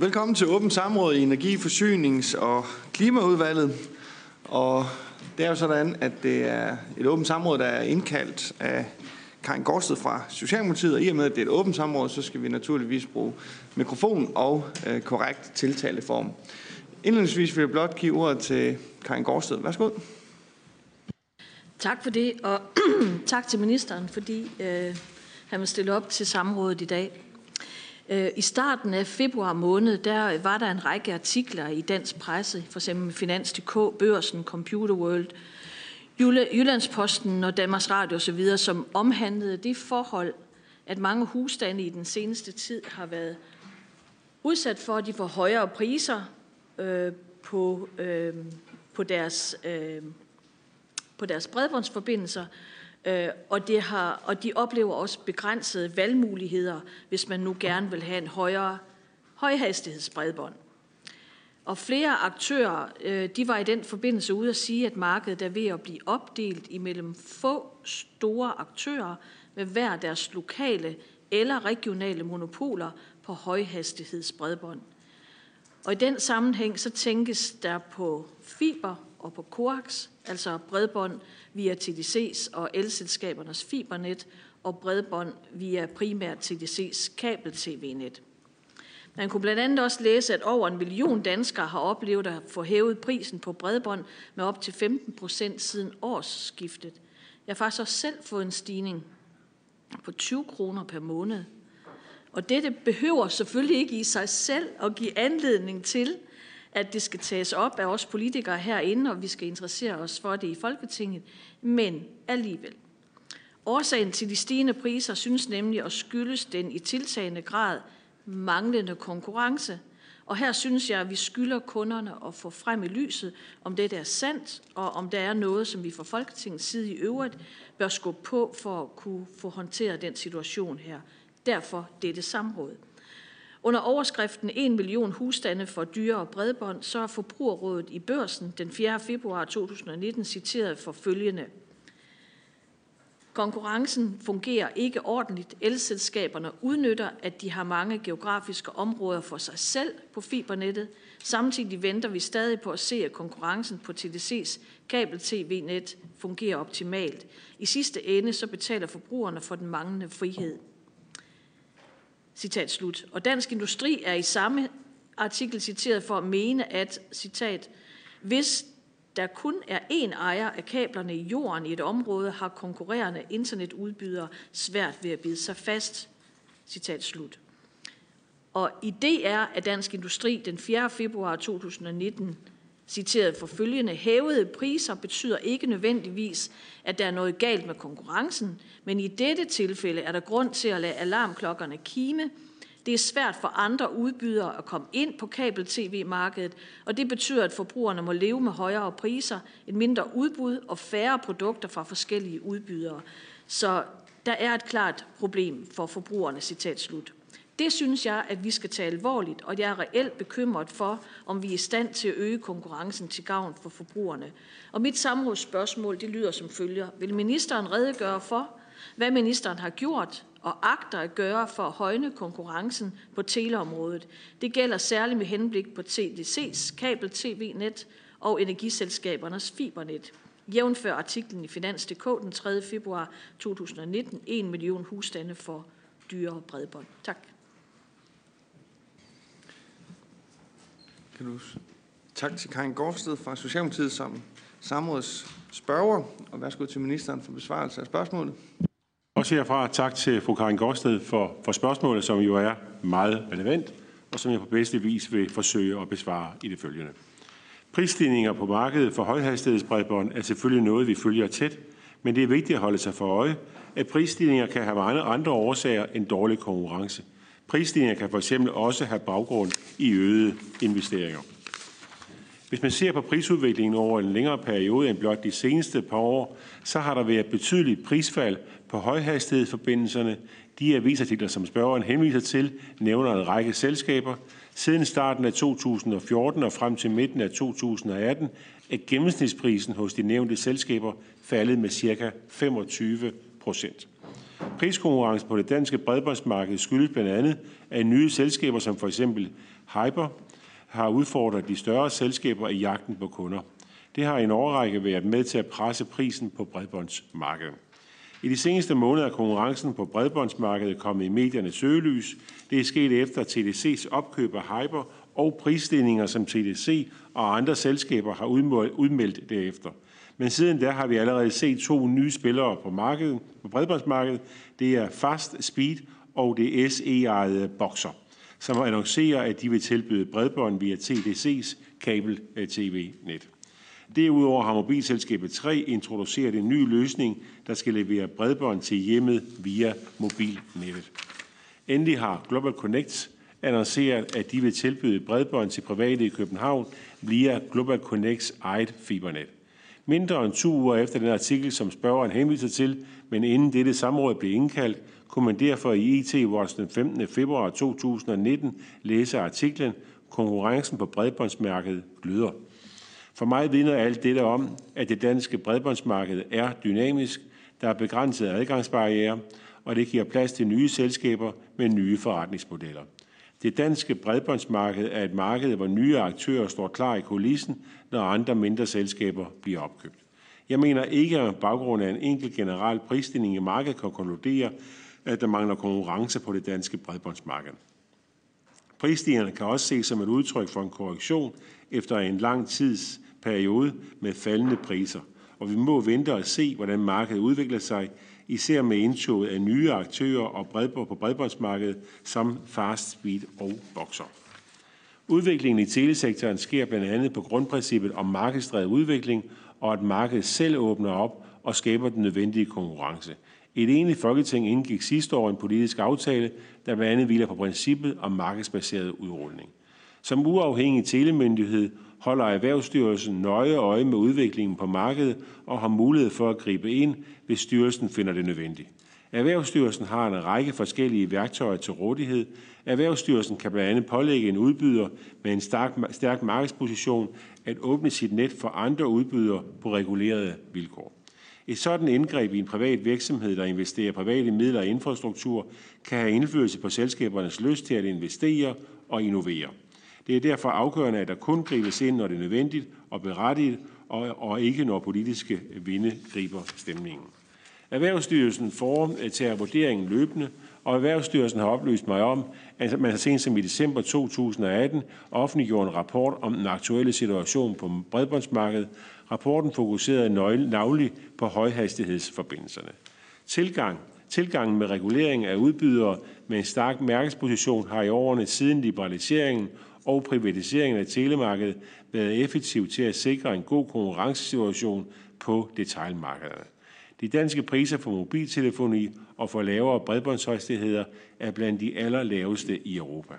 Velkommen til åbent samråd i Energi-, Forsynings- og Klimaudvalget. Og det er jo sådan, at det er et åbent samråd, der er indkaldt af Karin Gårdsted fra Socialdemokratiet. Og i og med, at det er et åbent samråd, så skal vi naturligvis bruge mikrofon og øh, korrekt tiltaleform. Indledningsvis vil jeg blot give ordet til Karin Gårdsted. Værsgo. Tak for det, og tak til ministeren, fordi øh, han vil stille op til samrådet i dag. Øh, I starten af februar måned, der var der en række artikler i dansk presse, for eksempel Finans.dk, Børsen, Computer World, Jyllandsposten og Danmarks Radio osv., som omhandlede det forhold, at mange husstande i den seneste tid har været udsat for, at de får højere priser øh, på, øh, på, deres, øh, på deres bredbåndsforbindelser, Øh, Øh, og, det har, og de oplever også begrænsede valgmuligheder, hvis man nu gerne vil have en højere højhastighedsbredbånd. Og flere aktører, øh, de var i den forbindelse ude at sige, at markedet er ved at blive opdelt imellem få store aktører med hver deres lokale eller regionale monopoler på højhastighedsbredbånd. Og i den sammenhæng så tænkes der på fiber og på coax, altså bredbånd via TDC's og elselskabernes fibernet og bredbånd via primært TDC's kabel-tv-net. Man kunne blandt andet også læse, at over en million danskere har oplevet at få hævet prisen på bredbånd med op til 15 procent siden årsskiftet. Jeg har faktisk også selv fået en stigning på 20 kroner per måned. Og dette behøver selvfølgelig ikke i sig selv at give anledning til, at det skal tages op af os politikere herinde, og vi skal interessere os for det i Folketinget, men alligevel. Årsagen til de stigende priser synes nemlig at skyldes den i tiltagende grad manglende konkurrence. Og her synes jeg, at vi skylder kunderne at få frem i lyset, om det er sandt, og om der er noget, som vi fra Folketingets side i øvrigt bør skubbe på for at kunne få håndteret den situation her. Derfor dette samråd. Under overskriften 1 million husstande for dyre og bredbånd, så er Forbrugerrådet i børsen den 4. februar 2019 citeret for følgende. Konkurrencen fungerer ikke ordentligt. Elselskaberne udnytter, at de har mange geografiske områder for sig selv på fibernettet. Samtidig venter vi stadig på at se, at konkurrencen på TDC's kabel-tv-net fungerer optimalt. I sidste ende så betaler forbrugerne for den manglende frihed. Citat slut. Og Dansk Industri er i samme artikel citeret for at mene, at, citat, hvis der kun er én ejer af kablerne i jorden i et område, har konkurrerende internetudbydere svært ved at bide sig fast. Citat slut. Og i DR er Dansk Industri den 4. februar 2019 citeret for følgende, hævede priser betyder ikke nødvendigvis, at der er noget galt med konkurrencen, men i dette tilfælde er der grund til at lade alarmklokkerne kime. Det er svært for andre udbydere at komme ind på kabel-tv-markedet, og det betyder, at forbrugerne må leve med højere priser, et mindre udbud og færre produkter fra forskellige udbydere. Så der er et klart problem for forbrugerne, citat slut. Det synes jeg, at vi skal tage alvorligt, og jeg er reelt bekymret for, om vi er i stand til at øge konkurrencen til gavn for forbrugerne. Og mit samrådsspørgsmål det lyder som følger. Vil ministeren redegøre for, hvad ministeren har gjort og agter at gøre for at højne konkurrencen på teleområdet? Det gælder særligt med henblik på TDC's kabel-tv-net og energiselskabernes fibernet. Jævnfør artiklen i Finans.dk den 3. februar 2019, 1 million husstande for dyre bredbånd. Tak. Skal du... Tak til Karin Gårdsted fra Socialdemokratiet som samrådets spørger, og værsgo til ministeren for besvarelse af spørgsmålet. Også herfra tak til fru Karin Gårdsted for, for spørgsmålet, som jo er meget relevant, og som jeg på bedste vis vil forsøge at besvare i det følgende. Prisstigninger på markedet for højhastighedsbredbånd er selvfølgelig noget, vi følger tæt, men det er vigtigt at holde sig for øje, at prisstigninger kan have mange andre årsager end dårlig konkurrence – Prisstigninger kan fx også have baggrund i øgede investeringer. Hvis man ser på prisudviklingen over en længere periode end blot de seneste par år, så har der været betydeligt prisfald på højhastighedsforbindelserne. De avisartikler, som spørgeren henviser til, nævner en række selskaber. Siden starten af 2014 og frem til midten af 2018 er gennemsnitsprisen hos de nævnte selskaber faldet med ca. 25 procent. Priskonkurrencen på det danske bredbåndsmarked skyldes blandt andet, at nye selskaber som for eksempel Hyper har udfordret de større selskaber i jagten på kunder. Det har i en årrække været med til at presse prisen på bredbåndsmarkedet. I de seneste måneder er konkurrencen på bredbåndsmarkedet kommet i mediernes søgelys. Det er sket efter TDC's opkøb af Hyper og prisstigninger, som TDC og andre selskaber har udmeldt derefter. Men siden da har vi allerede set to nye spillere på markedet, på bredbåndsmarkedet. Det er Fast Speed og det SE-ejede Boxer, som annoncerer, at de vil tilbyde bredbånd via TDC's kabel-tv-net. Øh, Derudover har mobilselskabet 3 introduceret en ny løsning, der skal levere bredbånd til hjemmet via mobilnettet. Endelig har Global Connect annonceret, at de vil tilbyde bredbånd til private i København via Global Connects eget fibernet. Mindre end to uger efter den artikel, som spørgeren henviser til, men inden dette samråd blev indkaldt, kunne man derfor i IT Watch den 15. februar 2019 læse artiklen Konkurrencen på bredbåndsmarkedet gløder. For mig vidner alt dette om, at det danske bredbåndsmarked er dynamisk, der er begrænsede adgangsbarriere, og det giver plads til nye selskaber med nye forretningsmodeller. Det danske bredbåndsmarked er et marked, hvor nye aktører står klar i kulissen, når andre mindre selskaber bliver opkøbt. Jeg mener ikke, at baggrund af en enkelt generel prisstigning i markedet kan konkludere, at der mangler konkurrence på det danske bredbåndsmarked. Prisstigningerne kan også ses som et udtryk for en korrektion efter en lang tids periode med faldende priser, og vi må vente og se, hvordan markedet udvikler sig, især med indtoget af nye aktører og bredbånd på bredbåndsmarkedet som Fast Speed og Boxer. Udviklingen i telesektoren sker blandt andet på grundprincippet om markedsdrevet udvikling, og at markedet selv åbner op og skaber den nødvendige konkurrence. Et enigt Folketing indgik sidste år en politisk aftale, der blandt andet hviler på princippet om markedsbaseret udrulning. Som uafhængig telemyndighed holder Erhvervsstyrelsen nøje øje med udviklingen på markedet og har mulighed for at gribe ind, hvis styrelsen finder det nødvendigt. Erhvervsstyrelsen har en række forskellige værktøjer til rådighed. Erhvervsstyrelsen kan blandt andet pålægge en udbyder med en stærk, stærk markedsposition at åbne sit net for andre udbydere på regulerede vilkår. Et sådan indgreb i en privat virksomhed, der investerer private midler i infrastruktur, kan have indflydelse på selskabernes lyst til at investere og innovere. Det er derfor afgørende, at der kun gribes ind, når det er nødvendigt og berettiget, og, og ikke når politiske vinde griber stemningen. Erhvervsstyrelsen foretager vurderingen løbende, og Erhvervsstyrelsen har oplyst mig om, at man har sent som i december 2018 offentliggjort en rapport om den aktuelle situation på bredbåndsmarkedet. Rapporten fokuserede navnlig på højhastighedsforbindelserne. Tilgang Tilgangen med regulering af udbydere med en stærk mærkesposition har i årene siden liberaliseringen og privatiseringen af telemarkedet været effektiv til at sikre en god konkurrencesituation på detaljmarkederne. De danske priser for mobiltelefoni og for lavere bredbåndshastigheder er blandt de allerlaveste i Europa.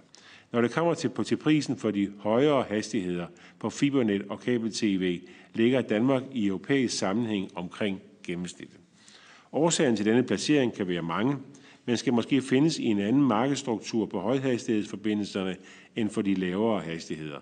Når det kommer til, på, til prisen for de højere hastigheder på fibernet og kabel-tv, ligger Danmark i europæisk sammenhæng omkring gennemsnittet. Årsagen til denne placering kan være mange, men skal måske findes i en anden markedsstruktur på højhastighedsforbindelserne end for de lavere hastigheder.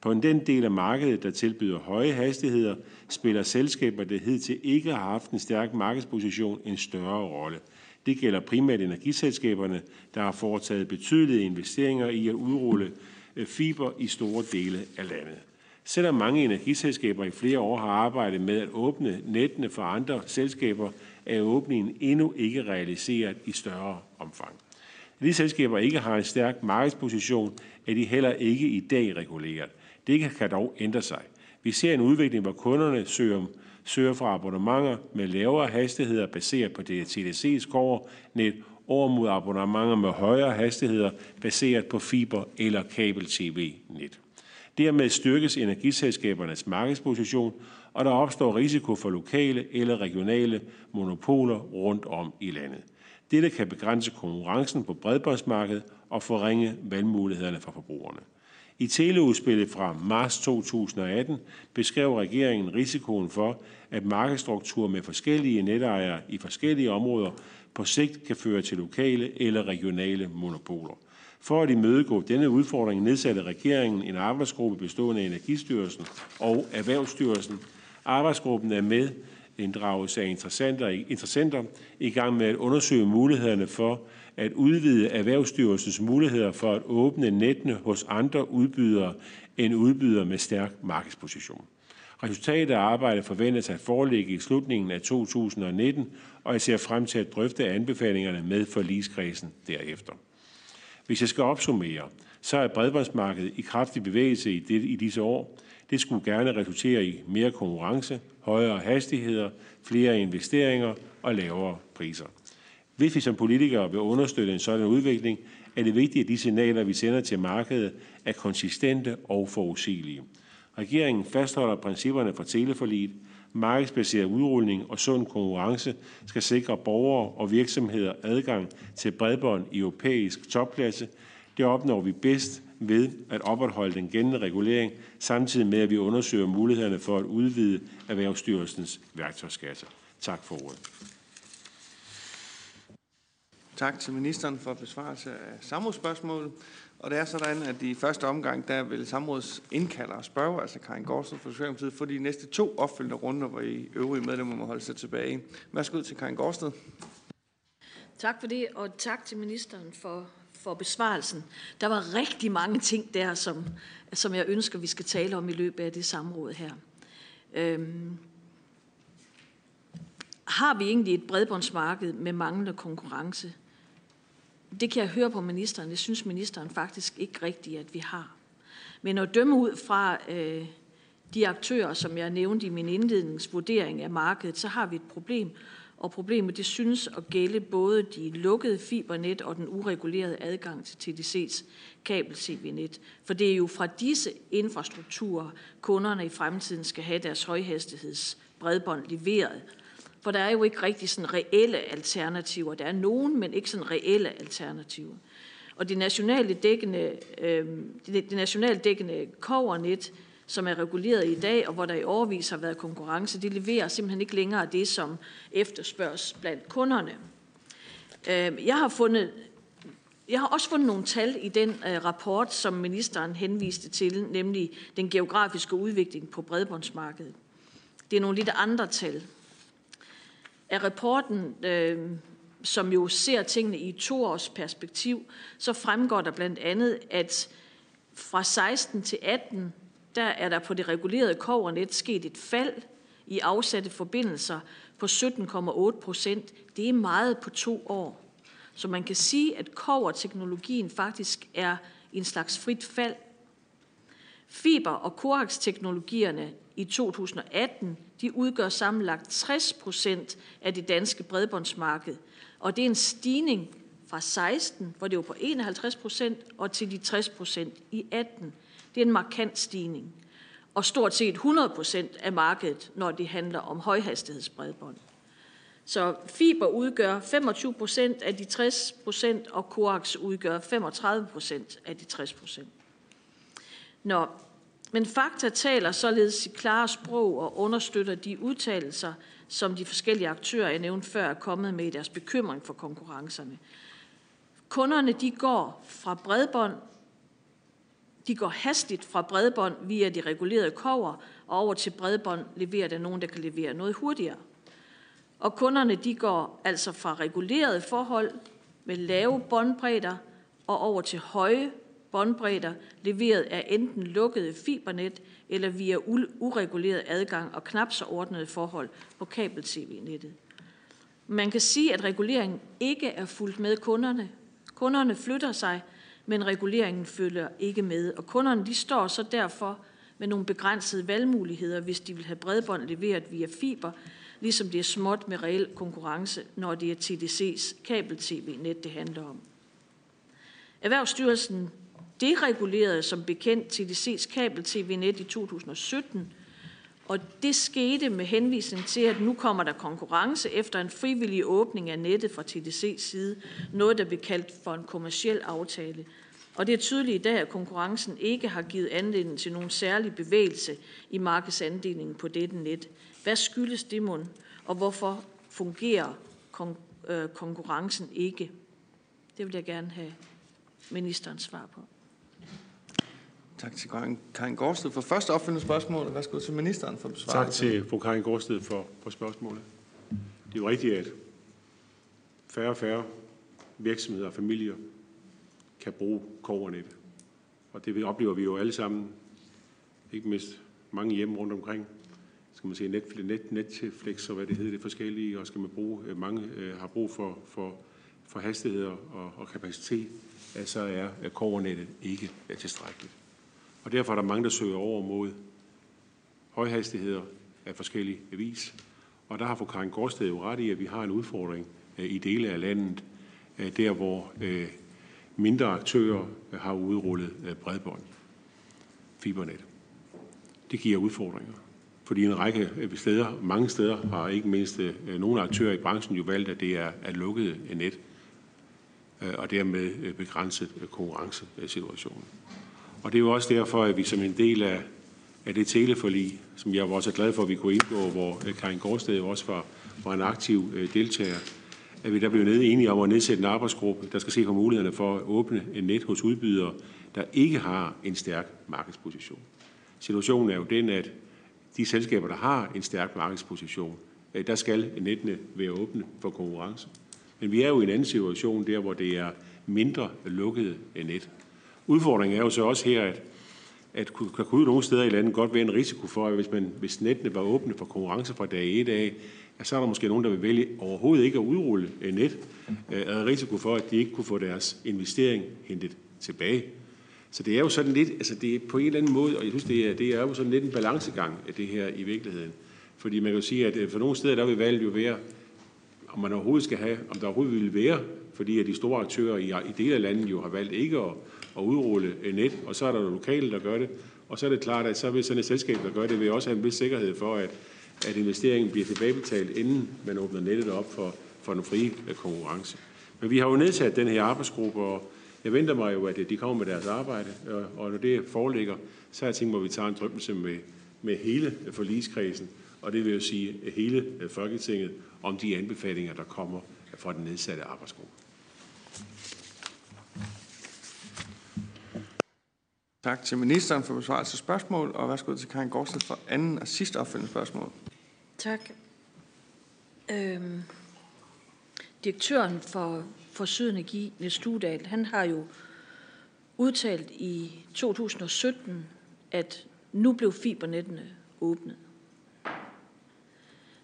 På den del af markedet, der tilbyder høje hastigheder, spiller selskaber, der hidtil ikke har haft en stærk markedsposition, en større rolle. Det gælder primært energiselskaberne, der har foretaget betydelige investeringer i at udrulle øh, fiber i store dele af landet. Selvom mange energiselskaber i flere år har arbejdet med at åbne nettene for andre selskaber, er åbningen endnu ikke realiseret i større omfang. De selskaber ikke har en stærk markedsposition, er de heller ikke i dag reguleret. Det kan dog ændre sig. Vi ser en udvikling, hvor kunderne søger, søger fra abonnementer med lavere hastigheder baseret på TDC's net over mod abonnementer med højere hastigheder baseret på fiber eller kabel-tv-net. Dermed styrkes energiselskabernes markedsposition, og der opstår risiko for lokale eller regionale monopoler rundt om i landet. Dette kan begrænse konkurrencen på bredbåndsmarkedet og forringe valgmulighederne for forbrugerne. I teleudspillet fra marts 2018 beskrev regeringen risikoen for, at markedsstruktur med forskellige netejere i forskellige områder på sigt kan føre til lokale eller regionale monopoler. For at imødegå denne udfordring nedsatte regeringen en arbejdsgruppe bestående af Energistyrelsen og Erhvervsstyrelsen. Arbejdsgruppen er med inddragelse af interessenter, interessenter i gang med at undersøge mulighederne for at udvide Erhvervsstyrelsens muligheder for at åbne nettene hos andre udbydere end udbydere med stærk markedsposition. Resultatet af arbejdet forventes at foreligge i slutningen af 2019, og jeg ser frem til at drøfte anbefalingerne med forligskredsen derefter. Hvis jeg skal opsummere, så er bredbåndsmarkedet i kraftig bevægelse i, det, i disse år. Det skulle gerne resultere i mere konkurrence, højere hastigheder, flere investeringer og lavere priser. Hvis vi som politikere vil understøtte en sådan udvikling, er det vigtigt, at de signaler, vi sender til markedet, er konsistente og forudsigelige. Regeringen fastholder principperne for teleforliget. Markedsbaseret udrulning og sund konkurrence skal sikre borgere og virksomheder adgang til bredbånd i europæisk topklasse. Det opnår vi bedst ved at opretholde den gældende regulering, samtidig med at vi undersøger mulighederne for at udvide Erhvervsstyrelsens værktøjskasse. Tak for ordet. Tak til ministeren for besvarelse af samrådsspørgsmål. Og det er sådan, at i første omgang, der vil samråds indkalder og spørge, altså Karin Gårdsen fra Socialdemokratiet, for de næste to opfølgende runder, hvor I øvrige medlemmer må holde sig tilbage. Værsgo til Karin Gårdsted. Tak for det, og tak til ministeren for, for besvarelsen. Der var rigtig mange ting der, som, som jeg ønsker, vi skal tale om i løbet af det samråd her. Øhm, har vi egentlig et bredbåndsmarked med manglende konkurrence? Det kan jeg høre på ministeren. Det synes ministeren faktisk ikke rigtigt, at vi har. Men at dømme ud fra øh, de aktører, som jeg nævnte i min indledningsvurdering af markedet, så har vi et problem. Og problemet det synes at gælde både de lukkede fibernet og den uregulerede adgang til TDC's kabel-TV-net. For det er jo fra disse infrastrukturer, kunderne i fremtiden skal have deres højhastigheds bredbånd leveret for der er jo ikke rigtig sådan reelle alternativer. Der er nogen, men ikke sådan reelle alternativer. Og det nationale dækkende, øh, det, det nationale dækkende kovernet, som er reguleret i dag, og hvor der i overvis har været konkurrence, de leverer simpelthen ikke længere det, som efterspørges blandt kunderne. Øhm, jeg har fundet jeg har også fundet nogle tal i den øh, rapport, som ministeren henviste til, nemlig den geografiske udvikling på bredbåndsmarkedet. Det er nogle lidt andre tal. Af rapporten, øh, som jo ser tingene i to års perspektiv, så fremgår der blandt andet, at fra 16 til 18, der er der på det regulerede kovernet sket et fald i afsatte forbindelser på 17,8 procent. Det er meget på to år. Så man kan sige, at koverteknologien faktisk er en slags frit fald. Fiber- og koaksteknologierne i 2018 de udgør sammenlagt 60 procent af det danske bredbåndsmarked. Og det er en stigning fra 16, hvor det var på 51 procent, og til de 60 procent i 18. Det er en markant stigning. Og stort set 100 procent af markedet, når det handler om højhastighedsbredbånd. Så fiber udgør 25 procent af de 60 procent, og coax udgør 35 procent af de 60 procent. Når men fakta taler således sit klare sprog og understøtter de udtalelser, som de forskellige aktører, jeg nævnte før, er kommet med i deres bekymring for konkurrencerne. Kunderne de går fra bredbånd, de går hastigt fra bredbånd via de regulerede kover, og over til bredbånd leverer der nogen, der kan levere noget hurtigere. Og kunderne de går altså fra regulerede forhold med lave båndbredder og over til høje båndbredder leveret af enten lukkede fibernet eller via ureguleret adgang og knap så ordnede forhold på kabel-tv-nettet. Man kan sige, at reguleringen ikke er fuldt med kunderne. Kunderne flytter sig, men reguleringen følger ikke med, og kunderne de står så derfor med nogle begrænsede valgmuligheder, hvis de vil have bredbånd leveret via fiber, ligesom det er småt med reel konkurrence, når det er TDC's kabel-tv-net, det handler om. Erhvervsstyrelsen deregulerede som bekendt TDC's kabel-tv-net i 2017, og det skete med henvisning til, at nu kommer der konkurrence efter en frivillig åbning af nettet fra TDC's side, noget der blev kaldt for en kommersiel aftale. Og det er tydeligt i dag, at konkurrencen ikke har givet anledning til nogen særlig bevægelse i markedsandelingen på dette net. Hvad skyldes det mund, og hvorfor fungerer kon- øh, konkurrencen ikke? Det vil jeg gerne have ministerens svar på. Tak til Karin Gårdsted for første opfølgende spørgsmål. Værsgo til ministeren for besvarelse. Tak til fru Karin Gårdsted for, for spørgsmålet. Det er jo rigtigt, at færre og færre virksomheder og familier kan bruge kovernet. Og det oplever vi jo alle sammen, ikke mindst mange hjem rundt omkring. Skal man se Netflix, net, Netflix og hvad det hedder, det forskellige, og skal man bruge, øh, mange øh, har brug for, for, for hastigheder og, og kapacitet, så er kovernettet ikke tilstrækkeligt. Og derfor er der mange, der søger over mod højhastigheder af forskellige vis. Og der har fru Karin Gårdsted jo ret i, at vi har en udfordring øh, i dele af landet, øh, der hvor øh, mindre aktører har udrullet bredbånd, fibernet. Det giver udfordringer. Fordi en række steder, mange steder, har ikke mindst nogle aktører i branchen jo valgt, at det er, at lukkede net, og dermed begrænset konkurrencesituationen. Og det er jo også derfor, at vi som en del af, af det teleforlig, som jeg var også glad for, at vi kunne indgå, hvor øh, Karin Gårdsted også var, var en aktiv øh, deltager, at vi der blev ned enige om at nedsætte en arbejdsgruppe, der skal se på mulighederne for at åbne en net hos udbydere, der ikke har en stærk markedsposition. Situationen er jo den, at de selskaber, der har en stærk markedsposition, øh, der skal nettene være åbne for konkurrence. Men vi er jo i en anden situation der, hvor det er mindre lukkede net. Udfordringen er jo så også her, at, at der kunne nogle steder i landet godt være en risiko for, at hvis, man, hvis nettene var åbne for konkurrence fra dag 1 af, at så er der måske nogen, der vil vælge overhovedet ikke at udrulle øh, net. Øh, er risiko for, at de ikke kunne få deres investering hentet tilbage. Så det er jo sådan lidt, altså det er på en eller anden måde, og jeg synes, det er, det er jo sådan lidt en balancegang af det her i virkeligheden. Fordi man kan jo sige, at øh, for nogle steder, der vil valget jo være, om man overhovedet skal have, om der overhovedet vil være, fordi at de store aktører i, i dele af landet jo har valgt ikke at, at udrulle øh, net, og så er der lokale, der gør det. Og så er det klart, at så vil sådan et selskab, der gør det, vil også have en vis sikkerhed for, at, at investeringen bliver tilbagebetalt, inden man åbner nettet op for, for den frie øh, konkurrence. Men vi har jo nedsat den her arbejdsgruppe, og jeg venter mig jo, at øh, de kommer med deres arbejde, og når det foreligger, så har jeg tænkt mig, at vi tager en drømmelse med, med hele forligskredsen, og det vil jo sige hele Folketinget, om de anbefalinger, der kommer fra den nedsatte arbejdsgruppe. Tak til ministeren for besvarelse af spørgsmål, og værsgo til Karin Gårdsted for anden og sidste opfølgende spørgsmål. Tak. Øhm, direktøren for, for Sydenergi, Niels Studal, han har jo udtalt i 2017, at nu blev fibernettene åbnet.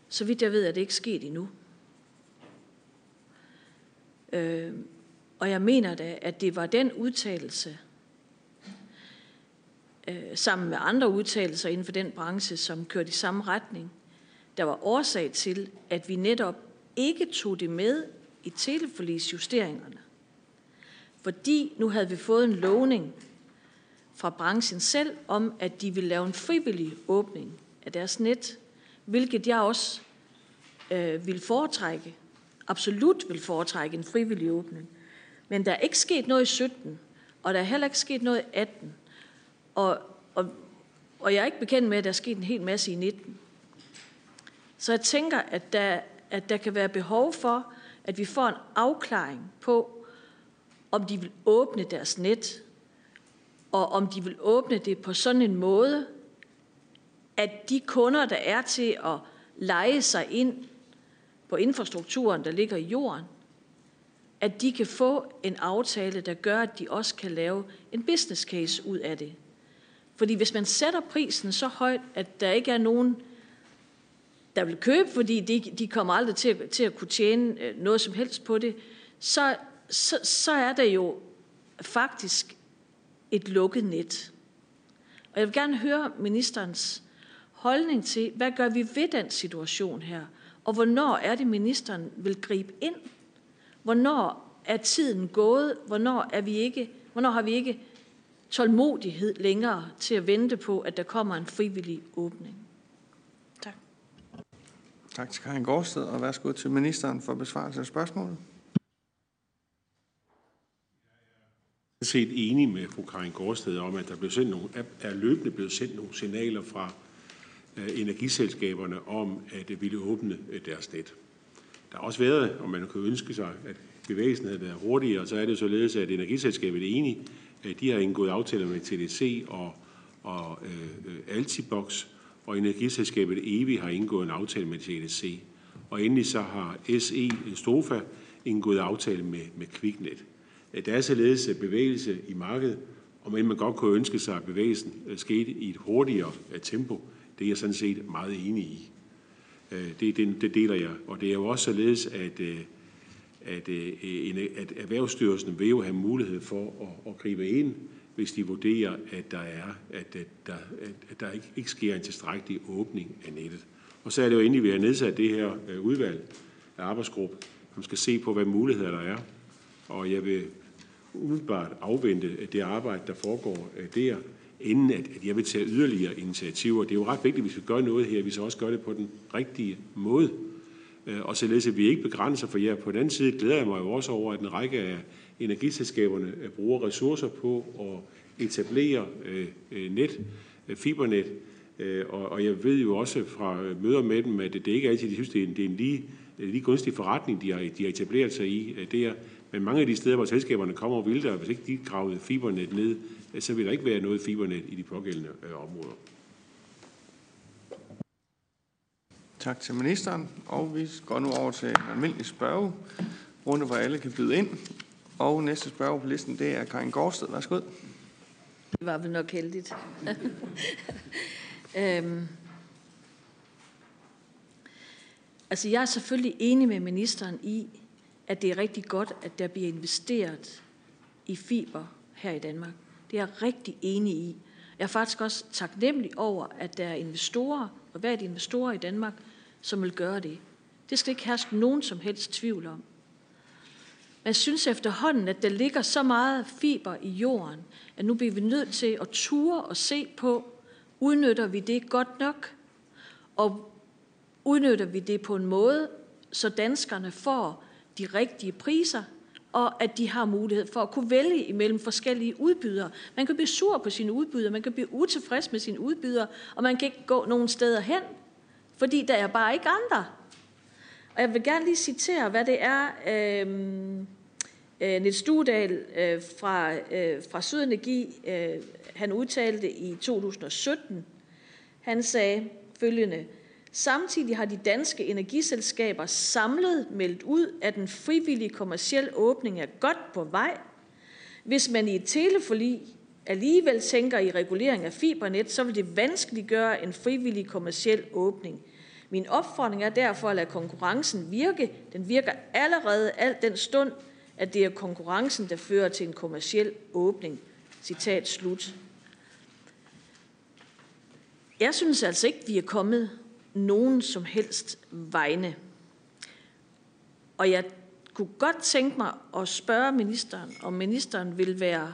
Så vidt jeg ved, er det ikke sket endnu. Øh, og jeg mener da, at det var den udtalelse, øh, sammen med andre udtalelser inden for den branche, som kørte i samme retning, der var årsag til, at vi netop ikke tog det med i teleforlisjusteringerne. Fordi nu havde vi fået en lovning fra branchen selv om, at de ville lave en frivillig åbning af deres net, hvilket jeg også øh, vil foretrække, absolut vil foretrække en frivillig åbning. Men der er ikke sket noget i 17, og der er heller ikke sket noget i 18. Og, og, og jeg er ikke bekendt med, at der er sket en hel masse i 19. Så jeg tænker, at der, at der kan være behov for, at vi får en afklaring på, om de vil åbne deres net, og om de vil åbne det på sådan en måde, at de kunder, der er til at lege sig ind på infrastrukturen, der ligger i jorden, at de kan få en aftale, der gør, at de også kan lave en business case ud af det. Fordi hvis man sætter prisen så højt, at der ikke er nogen, der vil købe, fordi de, de kommer aldrig til, til at kunne tjene øh, noget som helst på det, så, så, så er der jo faktisk et lukket net. Og jeg vil gerne høre ministerens holdning til, hvad gør vi ved den situation her? Og hvornår er det, ministeren vil gribe ind? Hvornår er tiden gået? Hvornår, er vi ikke, hvornår har vi ikke tålmodighed længere til at vente på, at der kommer en frivillig åbning? Tak. Tak til Karin Gårdsted, og værsgo til ministeren for besvarelse af spørgsmålet. Jeg er set enig med fru Karin Gårdsted om, at der blev sendt nogle, er løbende blevet sendt nogle signaler fra energiselskaberne om, at det ville åbne deres net. Der har også været, og man kunne ønske sig, at bevægelsen havde været hurtigere, så er det således, at energiselskabet er enige De har indgået aftaler med TDC og, og øh, Altibox, og energiselskabet EVI har indgået en aftale med TDC. Og endelig så har SE Stofa indgået aftale med, med Kviknet. Øh, der er således øh, bevægelse i markedet, og men man godt kunne ønske sig, at bevægelsen øh, skete i et hurtigere tempo. Det er jeg sådan set meget enig i. Øh, det, det, det deler jeg. Og det er jo også således, at, øh, at, øh, at Erhvervsstyrelsen vil jo have mulighed for at, at gribe ind, hvis de vurderer, at der, er, at, der, at der ikke, ikke sker en tilstrækkelig åbning af nettet. Og så er det jo endelig, at vi har nedsat det her udvalg af arbejdsgruppe, som skal se på, hvad muligheder der er. Og jeg vil umiddelbart afvente det arbejde, der foregår der, inden at, at jeg vil tage yderligere initiativer. Det er jo ret vigtigt, hvis vi gør noget her, at vi så også gør det på den rigtige måde. Øh, og således at vi ikke begrænser for jer. På den anden side glæder jeg mig jo også over, at en række af energiselskaberne øh, bruger ressourcer på at etablere øh, net, fibernet. Og jeg ved jo også fra møder med dem, at det ikke altid, de synes, det er en, det er en lige, lige gunstig forretning, de har, de har etableret sig i der. Men mange af de steder, hvor selskaberne kommer, vil der, hvis ikke de gravede fibernet ned, så vil der ikke være noget fibernet i de pågældende områder. Tak til ministeren, og vi går nu over til en almindelig spørgerunde, hvor alle kan byde ind. Og næste spørger på listen, det er Karin Gårdsted. Værsgo. Det var vel nok heldigt. øhm. Altså, jeg er selvfølgelig enig med ministeren i, at det er rigtig godt, at der bliver investeret i fiber her i Danmark. Det er jeg rigtig enig i. Jeg er faktisk også taknemmelig over, at der er investorer, private investorer i Danmark, som vil gøre det. Det skal ikke herske nogen som helst tvivl om. Man synes efterhånden, at der ligger så meget fiber i jorden, at nu bliver vi nødt til at ture og se på, udnytter vi det godt nok? Og udnytter vi det på en måde, så danskerne får de rigtige priser, og at de har mulighed for at kunne vælge imellem forskellige udbydere. Man kan blive sur på sine udbydere, man kan blive utilfreds med sine udbydere, og man kan ikke gå nogen steder hen, fordi der er bare ikke andre. Og jeg vil gerne lige citere, hvad det er, øhm, øh, Niels Studal øh, fra, øh, fra Sydenergi, øh, han udtalte i 2017. Han sagde følgende, Samtidig har de danske energiselskaber samlet meldt ud, at en frivillig kommersiel åbning er godt på vej. Hvis man i et teleforlig alligevel tænker i regulering af fibernet, så vil det vanskeligt gøre en frivillig kommersiel åbning. Min opfordring er derfor at lade konkurrencen virke. Den virker allerede alt den stund, at det er konkurrencen, der fører til en kommersiel åbning. Citat slut. Jeg synes altså ikke, vi er kommet nogen som helst vegne. Og jeg kunne godt tænke mig at spørge ministeren, om ministeren vil være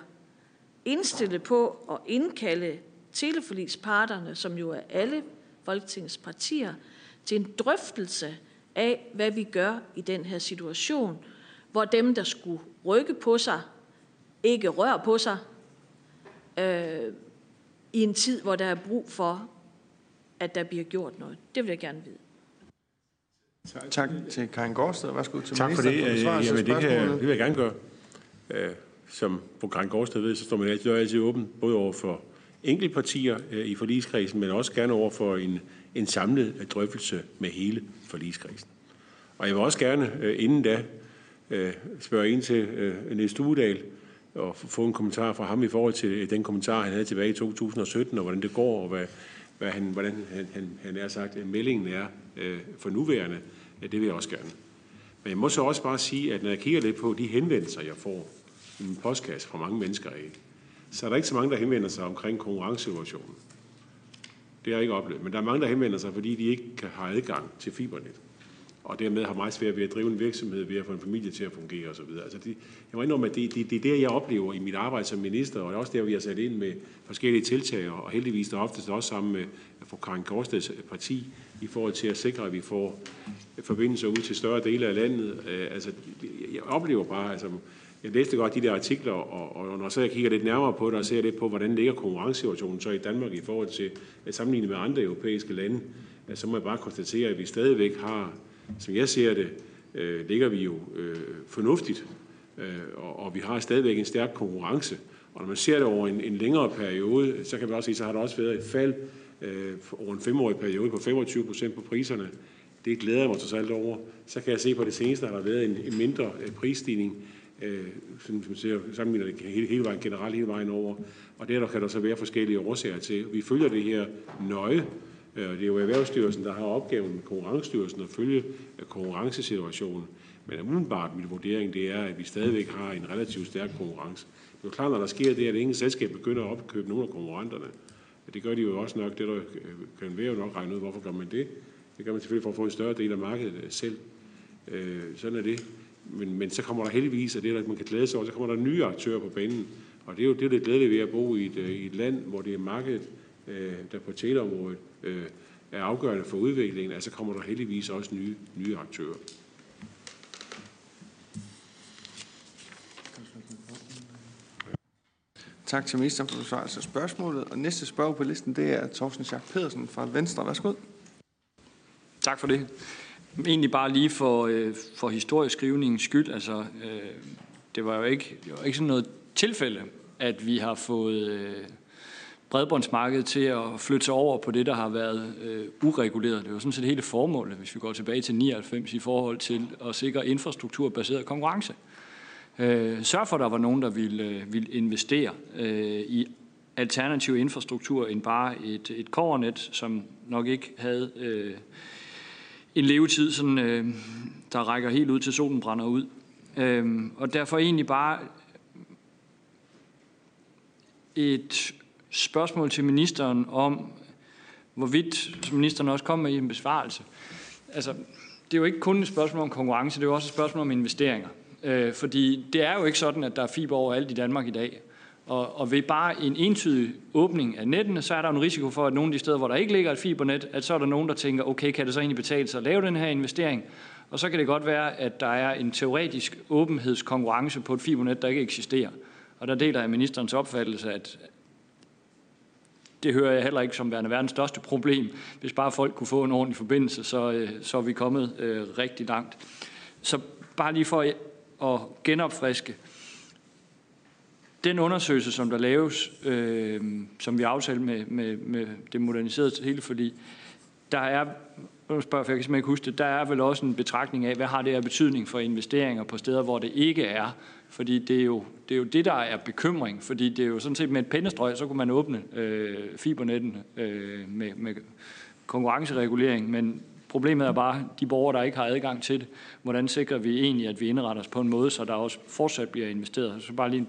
indstillet på at indkalde teleforlisparterne, som jo er alle Folketingets partier, til en drøftelse af, hvad vi gør i den her situation, hvor dem, der skulle rykke på sig, ikke rører på sig, øh, i en tid, hvor der er brug for, at der bliver gjort noget. Det vil jeg gerne vide. Tak til Karin Gårdsted. Værsgo til tak for det. Jamen, det, kan, det vil jeg gerne gøre. Som fru Karin Gårdsted ved, så står man altid, altid åben, både over for enkeltpartier i forligskredsen, men også gerne over for en, en samlet drøftelse med hele forligskredsen. Og jeg vil også gerne inden da spørge ind til Niels Stuedal og få en kommentar fra ham i forhold til den kommentar, han havde tilbage i 2017, og hvordan det går, og hvad, hvad han, hvordan han, han, han er sagt, at meldingen er øh, for nuværende, ja, det vil jeg også gerne. Men jeg må så også bare sige, at når jeg kigger lidt på de henvendelser, jeg får i min postkasse fra mange mennesker af, så er der ikke så mange, der henvender sig omkring konkurrencesituationen. Det har jeg ikke oplevet. Men der er mange, der henvender sig, fordi de ikke har adgang til fibernet. Og dermed har meget svært ved at drive en virksomhed, ved at få en familie til at fungere osv. Altså det, jeg må indrømme, at det, det, det er det, jeg oplever i mit arbejde som minister, og det er også der, vi har sat ind med forskellige tiltag, og heldigvis der oftest også sammen med fru Karin Korsteds parti, i forhold til at sikre, at vi får forbindelser ud til større dele af landet. Øh, altså, jeg oplever bare, altså, jeg læste godt de der artikler, og, og når så jeg kigger lidt nærmere på det, og ser lidt på, hvordan ligger konkurrencesituationen så i Danmark i forhold til at sammenligne med andre europæiske lande, øh, så må jeg bare konstatere, at vi stadigvæk har, som jeg ser det, øh, ligger vi jo øh, fornuftigt, øh, og, og vi har stadigvæk en stærk konkurrence. Og når man ser det over en, en længere periode, så kan man også sige, så har der også været et fald øh, over en femårig periode på 25 procent på priserne. Det glæder jeg mig til alt over. Så kan jeg se på det seneste, at der har været en, en mindre øh, prisstigning, øh, som man ser, sammenligner det hele, hele vejen generelt hele vejen over. Og der kan der så være forskellige årsager til. Vi følger det her nøje, Øh, og det er jo Erhvervsstyrelsen, der har opgaven med Konkurrencestyrelsen at følge øh, konkurrencesituationen. Men umiddelbart min vurdering, det er, at vi stadigvæk har en relativt stærk konkurrence. Det er jo klart, når der sker det, at ingen selskab begynder at opkøbe nogle af konkurrenterne. Det gør de jo også nok. Det der øh, kan være jo nok regne ud, hvorfor gør man det. Det gør man selvfølgelig for at få en større del af markedet selv. Øh, sådan er det. Men, men så kommer der heldigvis, og det er, at man kan glæde sig over, så kommer der nye aktører på banen. Og det er jo det, der er glædeligt ved at bo i et, i et land, hvor det er markedet, øh, der på teleområdet øh, er afgørende for udviklingen. Altså kommer der heldigvis også nye, nye aktører. Tak til ministeren for besvarelse af spørgsmålet. Og næste spørg på listen, det er Thorsten Schack Pedersen fra Venstre. Værsgo. Tak for det. Egentlig bare lige for, øh, for historieskrivningens skyld. Altså, øh, det var jo ikke, det var ikke sådan noget tilfælde, at vi har fået øh, bredbåndsmarkedet til at flytte sig over på det, der har været øh, ureguleret. Det var sådan set hele formålet, hvis vi går tilbage til 99 i forhold til at sikre infrastrukturbaseret konkurrence. Øh, sørg for, at der var nogen, der ville, øh, ville investere øh, i alternativ infrastruktur end bare et, et kovernet, som nok ikke havde øh, en levetid, sådan, øh, der rækker helt ud til solen brænder ud. Øh, og derfor egentlig bare et spørgsmål til ministeren om, hvorvidt, som ministeren også kom med i en besvarelse, altså, det er jo ikke kun et spørgsmål om konkurrence, det er jo også et spørgsmål om investeringer. Øh, fordi det er jo ikke sådan, at der er fiber overalt i Danmark i dag. Og, og ved bare en entydig åbning af nettene, så er der en risiko for, at nogle af de steder, hvor der ikke ligger et fibernet, at så er der nogen, der tænker, okay, kan det så egentlig betale sig at lave den her investering? Og så kan det godt være, at der er en teoretisk åbenhedskonkurrence på et fibernet, der ikke eksisterer. Og der deler jeg ministerens opfattelse, at det hører jeg heller ikke som værende verdens største problem. Hvis bare folk kunne få en ordentlig forbindelse, så, øh, så er vi kommet øh, rigtig langt. Så bare lige for at genopfriske. Den undersøgelse, som der laves, øh, som vi aftalte med, med, med det moderniserede hele, fordi der er, nu spørger jeg, jeg kan ikke huske det, der er vel også en betragtning af, hvad har det her betydning for investeringer på steder, hvor det ikke er. Fordi det er jo det, er jo det der er bekymring, fordi det er jo sådan set med et pennestrøg, så kunne man åbne øh, fibernetten øh, med, med konkurrenceregulering, men Problemet er bare, de borgere, der ikke har adgang til det, hvordan sikrer vi egentlig, at vi indretter os på en måde, så der også fortsat bliver investeret. Så bare lige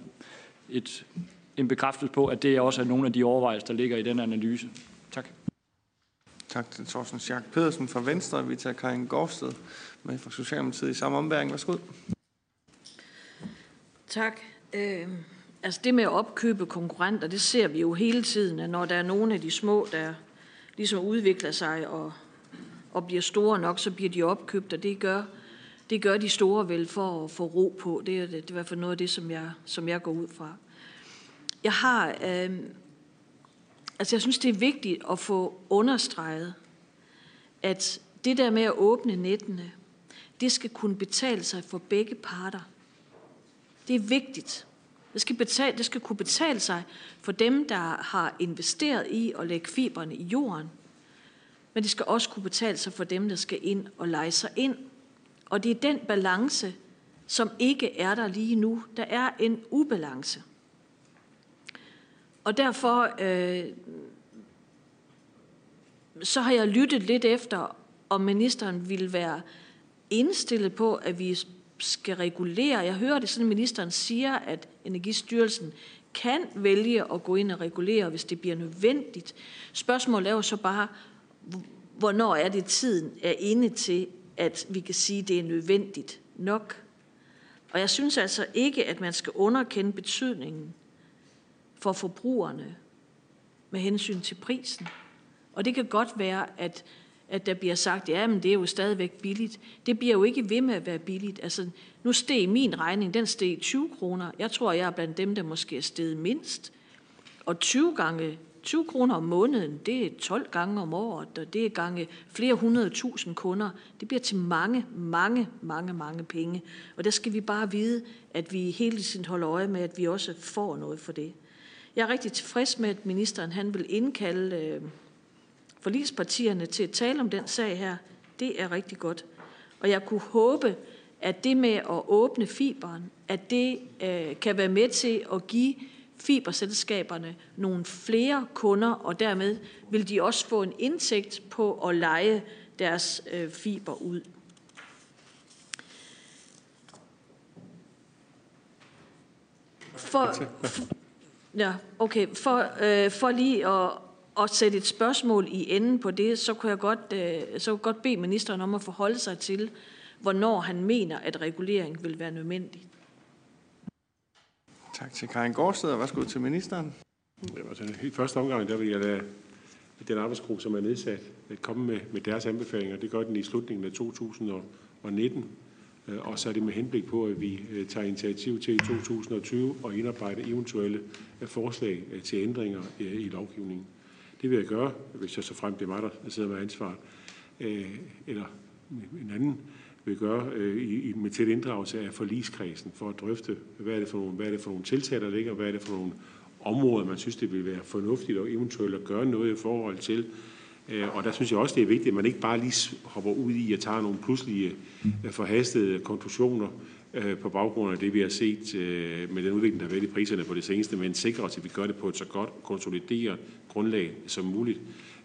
et, en bekræftelse på, at det også er nogle af de overvejelser, der ligger i den analyse. Tak. Tak til Thorsten Schack Pedersen fra Venstre. Vi tager Karin Gårdsted med fra Socialdemokratiet i samme ombæring. Værsgo. Tak. Øh, altså det med at opkøbe konkurrenter, det ser vi jo hele tiden, når der er nogle af de små, der ligesom udvikler sig og og bliver store nok, så bliver de opkøbt, og det gør, det gør de store vel for at få ro på. Det er, det er i hvert fald noget af det, som jeg, som jeg går ud fra. Jeg har, øh, altså jeg synes, det er vigtigt at få understreget, at det der med at åbne nettene, det skal kunne betale sig for begge parter. Det er vigtigt. Det skal, betale, det skal kunne betale sig for dem, der har investeret i at lægge fiberne i jorden, men det skal også kunne betale sig for dem, der skal ind og lege sig ind. Og det er den balance, som ikke er der lige nu. Der er en ubalance. Og derfor øh, så har jeg lyttet lidt efter, om ministeren ville være indstillet på, at vi skal regulere. Jeg hører det sådan, at ministeren siger, at Energistyrelsen kan vælge at gå ind og regulere, hvis det bliver nødvendigt. Spørgsmålet er jo så bare, hvornår er det tiden er inde til, at vi kan sige, at det er nødvendigt nok. Og jeg synes altså ikke, at man skal underkende betydningen for forbrugerne med hensyn til prisen. Og det kan godt være, at, at der bliver sagt, ja, men det er jo stadigvæk billigt. Det bliver jo ikke ved med at være billigt. Altså, nu steg min regning, den steg 20 kroner. Jeg tror, jeg er blandt dem, der måske er steget mindst. Og 20 gange 20 kroner om måneden, det er 12 gange om året, og det er gange flere hundrede tusind kunder. Det bliver til mange, mange, mange, mange penge. Og der skal vi bare vide, at vi hele tiden holder øje med, at vi også får noget for det. Jeg er rigtig tilfreds med, at ministeren han vil indkalde øh, forligspartierne til at tale om den sag her. Det er rigtig godt. Og jeg kunne håbe, at det med at åbne fiberen, at det øh, kan være med til at give fiberselskaberne nogle flere kunder, og dermed vil de også få en indtægt på at lege deres øh, fiber ud. For, ja, okay, for, øh, for lige at, at sætte et spørgsmål i enden på det, så kunne jeg godt, øh, så kunne godt bede ministeren om at forholde sig til, hvornår han mener, at regulering vil være nødvendig. Tak til Karin Gårdsted, og værsgo til ministeren. Jamen, altså, I første omgang, der vil jeg lade den arbejdsgruppe, som er nedsat, komme med, med deres anbefalinger. Det gør den i slutningen af 2019, øh, Øh, og så er det med henblik på, at vi øh, tager initiativ til i 2020 og indarbejde eventuelle øh, forslag til ændringer i lovgivningen. Det vil jeg gøre, hvis jeg så frem det er mig, der sidder med ansvar, eller en anden vil gøre i, med tæt inddragelse af forligskredsen for at drøfte, hvad er det for nogle, hvad er det for nogle tiltag, der ligger, hvad er det for nogle områder, man synes, det vil være fornuftigt og eventuelt at gøre noget i forhold til. Øh, og der synes jeg også, det er vigtigt, at man ikke bare lige hopper ud i at tage nogle pludselige øh, forhastede konklusioner øh, på baggrund af det, vi har set med den udvikling, der har været i priserne på det seneste, men sikrer os, at vi gør det på et så godt konsolideret grundlag som muligt.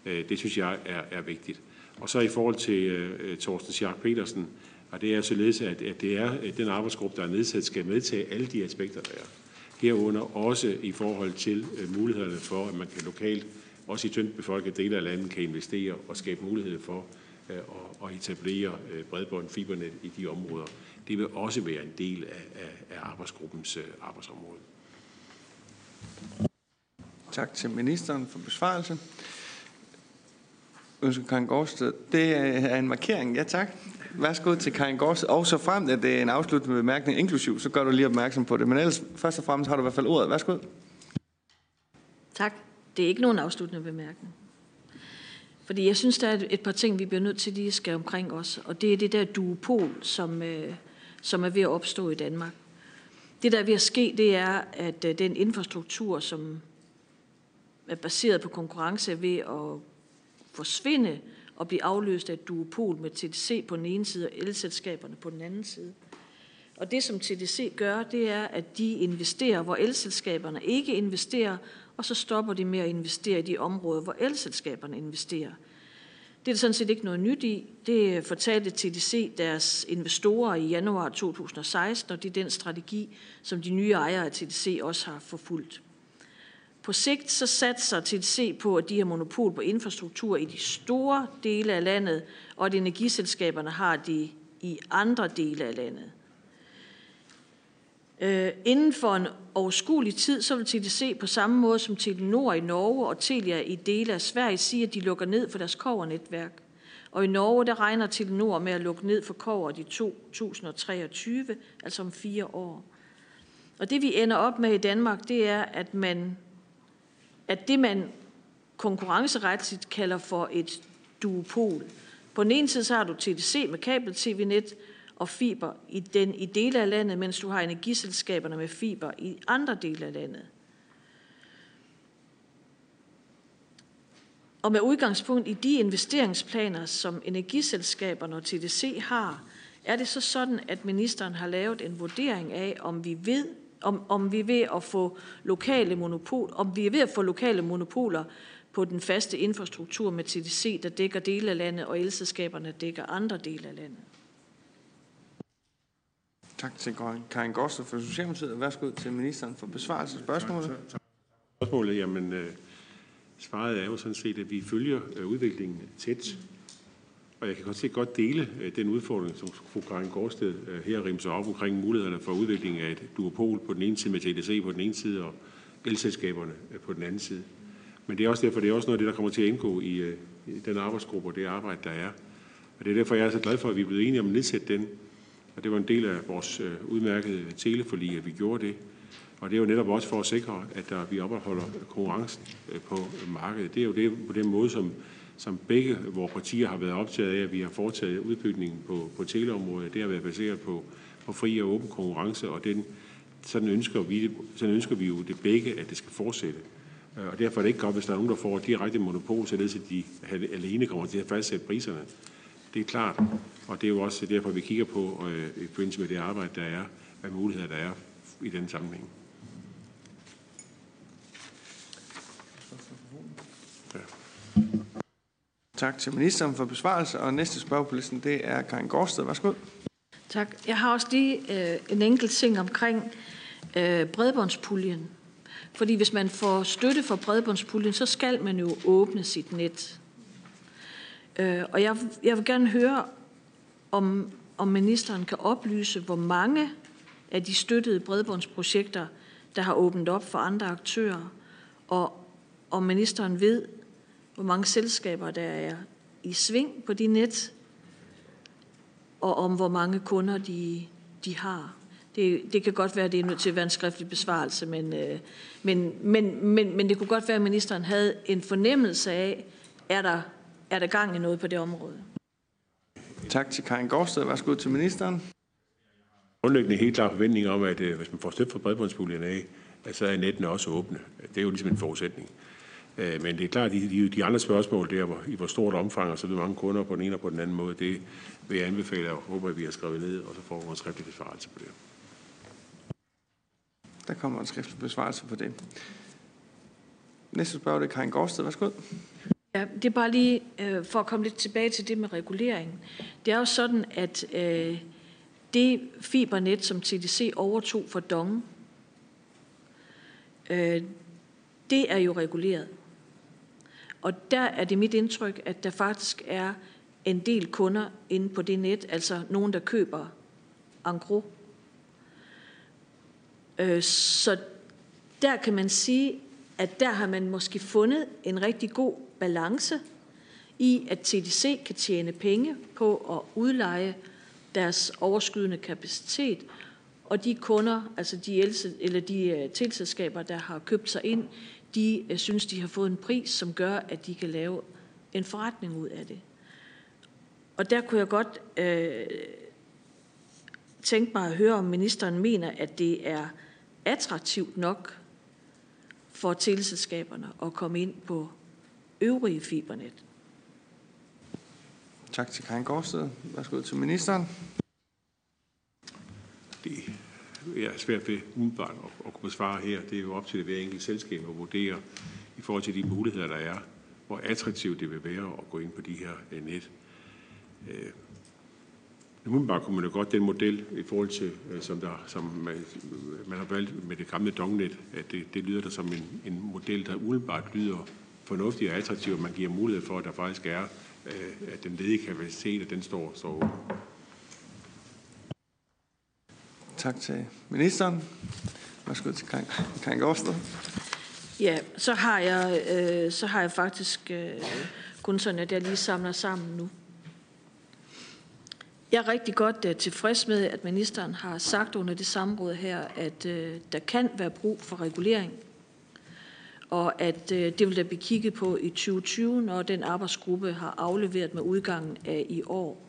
Det synes jeg er, er vigtigt. Og så i forhold til Thorsten Schack Petersen, og det er således, at, at det er at den arbejdsgruppe, der er nedsat, skal medtage alle de aspekter, der er. Herunder også i forhold til mulighederne for, at man kan lokalt, også i tyndt befolkede dele af landet, kan investere og skabe mulighed for uh, at, etablere uh, bredbånd fibernet i de områder. Det vil også være en del af, af, arbejdsgruppens uh, arbejdsområde. Tak til ministeren for besvarelse. Ønsker Karin Gårdsted. Det er en markering, ja tak. Værsgo til Karin Gårdsted. Og så frem, at det er en afsluttende bemærkning inklusiv, så gør du lige opmærksom på det. Men ellers, først og fremmest har du i hvert fald ordet. Værsgo. Tak. Det er ikke nogen afsluttende bemærkning. Fordi jeg synes, der er et par ting, vi bliver nødt til lige at skære omkring os. Og det er det der duopol, som, øh, som er ved at opstå i Danmark. Det, der er ved at ske, det er, at øh, den infrastruktur, som er baseret på konkurrence, er ved at forsvinde og blive afløst af et duopol med TDC på den ene side og elselskaberne på den anden side. Og det, som TDC gør, det er, at de investerer, hvor elselskaberne ikke investerer, og så stopper de med at investere i de områder, hvor elselskaberne investerer. Det er der sådan set ikke noget nyt i. Det fortalte TDC deres investorer i januar 2016, og det er den strategi, som de nye ejere af TDC også har forfulgt. På sigt så satser TDC på, at de har monopol på infrastruktur i de store dele af landet, og at energiselskaberne har det i andre dele af landet. Øh, inden for en overskuelig tid, så vil TDC på samme måde som Telenor i Norge og Telia i dele af Sverige sige, at de lukker ned for deres kovernetværk. Og i Norge, der regner Telenor med at lukke ned for kover i 2023, altså om fire år. Og det vi ender op med i Danmark, det er, at man at det, man konkurrenceretligt kalder for et duopol. På den ene side så har du TDC med kabel-tv-net og fiber i, den, i dele af landet, mens du har energiselskaberne med fiber i andre dele af landet. Og med udgangspunkt i de investeringsplaner, som energiselskaberne og TDC har, er det så sådan, at ministeren har lavet en vurdering af, om vi ved, om, om vi er ved at få lokale monopol, om vi er ved at få lokale monopoler på den faste infrastruktur med TDC, der dækker dele af landet, og elselskaberne dækker andre dele af landet. Tak til Karin Gårdsted for Socialdemokratiet. Værsgo til ministeren for besvarelse af spørgsmålet. Spørgsmålet, jamen, øh, svaret er jo sådan set, at vi følger øh, udviklingen tæt. Og jeg kan godt se godt dele øh, den udfordring, som fru Karin Gårdsted øh, her rimser op omkring mulighederne for udvikling af et duopol på den ene side med TDC på den ene side og elselskaberne på den anden side. Men det er også derfor, det er også noget af det, der kommer til at indgå i, i den arbejdsgruppe og det arbejde, der er. Og det er derfor, jeg er så glad for, at vi er blevet enige om at nedsætte den. Og det var en del af vores øh, udmærkede teleforlig, at vi gjorde det. Og det er jo netop også for at sikre, at der, vi opretholder konkurrencen øh, på markedet. Det er jo det, på den måde, som, som begge vores partier har været optaget af, at vi har foretaget udbygningen på, på teleområdet. Det har været baseret på, på fri og åben konkurrence, og den, sådan, ønsker vi, sådan ønsker vi jo det begge, at det skal fortsætte. Og derfor er det ikke godt, hvis der er nogen, der får direkte monopol, således at de alene kommer til at fastsætte priserne. Det er klart, og det er jo også derfor, vi kigger på, øh, i forbindelse med det arbejde, der er, hvad muligheder der er i den sammenhæng. Tak til ministeren for besvarelse, og næste spørg på listen, det er Karin Gårdsted. Værsgo. Tak. Jeg har også lige øh, en enkelt ting omkring øh, bredbåndspuljen. Fordi hvis man får støtte fra bredbåndspuljen, så skal man jo åbne sit net. Øh, og jeg, jeg vil gerne høre, om, om ministeren kan oplyse, hvor mange af de støttede bredbåndsprojekter, der har åbnet op for andre aktører, og om ministeren ved, hvor mange selskaber der er i sving på de net, og om hvor mange kunder de, de har. Det, det kan godt være, at det er nødt til at være en skriftlig besvarelse, men, øh, men, men, men, men det kunne godt være, at ministeren havde en fornemmelse af, er der, er der gang i noget på det område. Tak til Karin Gårdsted. Værsgo til ministeren. Grundlæggende helt klar forventning om, at øh, hvis man får støtte fra bredbåndspuljen af, så er nettene også åbne. Det er jo ligesom en forudsætning. Øh, men det er klart, at de, de, andre spørgsmål der, hvor, i hvor stort omfang og så videre mange kunder på den ene og på den anden måde, det vil jeg anbefale og håber, at vi har skrevet ned, og så får vi en skriftlig besvarelse på det. Der kommer en skriftlig besvarelse på det. Næste spørgsmål er Karin Gårdsted. Værsgo. Ja, det er bare lige øh, for at komme lidt tilbage til det med reguleringen. Det er jo sådan, at øh, det fibernet, som TDC overtog for Dong, øh, det er jo reguleret. Og der er det mit indtryk, at der faktisk er en del kunder inde på det net, altså nogen, der køber angro. Øh, så der kan man sige, at der har man måske fundet en rigtig god balance i, at TDC kan tjene penge på at udleje deres overskydende kapacitet, og de kunder, altså de, eller de øh, tilselskaber, der har købt sig ind, de øh, synes, de har fået en pris, som gør, at de kan lave en forretning ud af det. Og der kunne jeg godt øh, tænke mig at høre, om ministeren mener, at det er attraktivt nok for teleselskaberne at komme ind på øvrige fibernet. Tak til Karin Gårdsted. Værsgo til ministeren. Det er svært ved umiddelbart at, at kunne besvare her. Det er jo op til hver enkelt selskab at vurdere i forhold til de muligheder, der er, hvor attraktivt det vil være at gå ind på de her øh, net. Øh, Umiddelbart kunne man jo godt den model i forhold til, øh, som, der, som man, man har valgt med det gamle dongnet, at det, det lyder der som en, en model, der umiddelbart lyder fornuftig og attraktiv, og man giver mulighed for, at der faktisk er, øh, at den ledige kapacitet, at den står, så Tak til ministeren. Værsgo til Karin, Karin Gårdsted. Ja, så har jeg, øh, så har jeg faktisk øh, kun sådan, at jeg lige samler sammen nu. Jeg er rigtig godt uh, tilfreds med, at ministeren har sagt under det samråd her, at uh, der kan være brug for regulering, og at uh, det vil der blive kigget på i 2020, når den arbejdsgruppe har afleveret med udgangen af i år.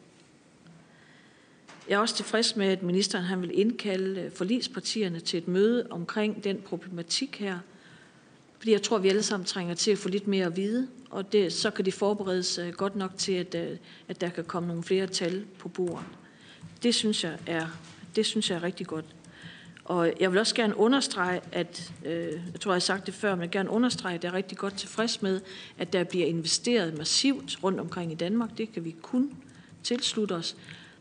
Jeg er også tilfreds med, at ministeren han vil indkalde forlispartierne til et møde omkring den problematik her, fordi jeg tror, vi alle sammen trænger til at få lidt mere at vide, og det, så kan det forberedes øh, godt nok til, at, øh, at der kan komme nogle flere tal på bordet. Det synes jeg er, det synes jeg er rigtig godt. Og jeg vil også gerne understrege, at, øh, jeg tror, jeg har sagt det før, men jeg vil gerne understrege, at jeg er rigtig godt tilfreds med, at der bliver investeret massivt rundt omkring i Danmark. Det kan vi kun tilslutte os.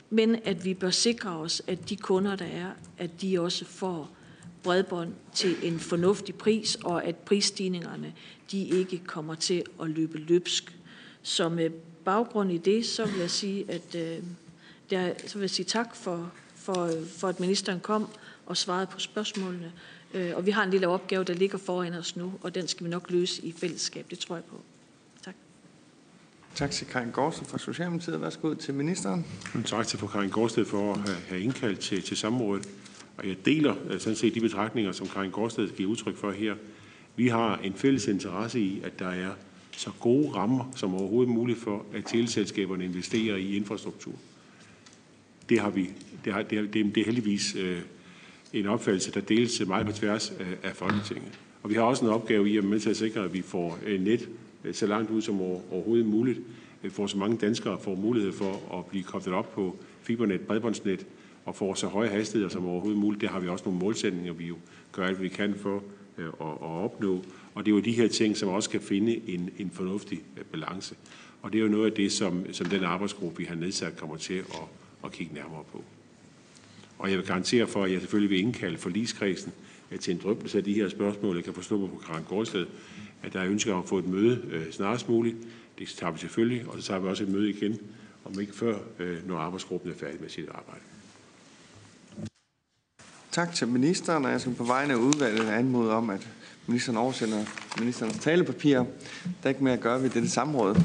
Men at vi bør sikre os, at de kunder, der er, at de også får bredbånd til en fornuftig pris, og at prisstigningerne de ikke kommer til at løbe løbsk. Så med baggrund i det, så vil jeg sige, at øh, der, så vil jeg sige tak for, for, for, at ministeren kom og svarede på spørgsmålene. Øh, og vi har en lille opgave, der ligger foran os nu, og den skal vi nok løse i fællesskab. Det tror jeg på. Tak. Tak til Karin Gårdsted fra Socialdemokratiet. Værsgo til ministeren. Tak til fru Karin Gårdsted for at have indkaldt til, til samrådet. Og jeg deler øh, sådan set de betragtninger, som Karin Gårdsted giver udtryk for her. Vi har en fælles interesse i, at der er så gode rammer som overhovedet muligt for, at teleselskaberne investerer i infrastruktur. Det, har vi, det, har, det, er, det er heldigvis øh, en opfattelse, der deles meget på tværs af, af Folketinget. Og vi har også en opgave i at med til at sikre, at vi får øh, net øh, så langt ud som overhovedet muligt, for så mange danskere får mulighed for at blive koblet op på fibernet, bredbåndsnet, og får så høje hastigheder som overhovedet muligt. Der har vi også nogle målsætninger, vi jo gør alt, vi kan for øh, at, at opnå. Og det er jo de her ting, som også kan finde en, en fornuftig øh, balance. Og det er jo noget af det, som, som den arbejdsgruppe, vi har nedsat, kommer til at, at kigge nærmere på. Og jeg vil garantere for, at jeg selvfølgelig vil indkalde forligskredsen øh, til en drøftelse af de her spørgsmål. Jeg kan forstå på Karen Gårdsted, at der er ønsker om at få et møde øh, snarest muligt. Det tager vi selvfølgelig, og så tager vi også et møde igen, om ikke før, øh, når arbejdsgruppen er færdig med sit arbejde. Tak til ministeren, og jeg skal på vegne af udvalget anmode om, at ministeren oversender ministerens talepapir. Der er ikke mere at gøre ved dette samråd.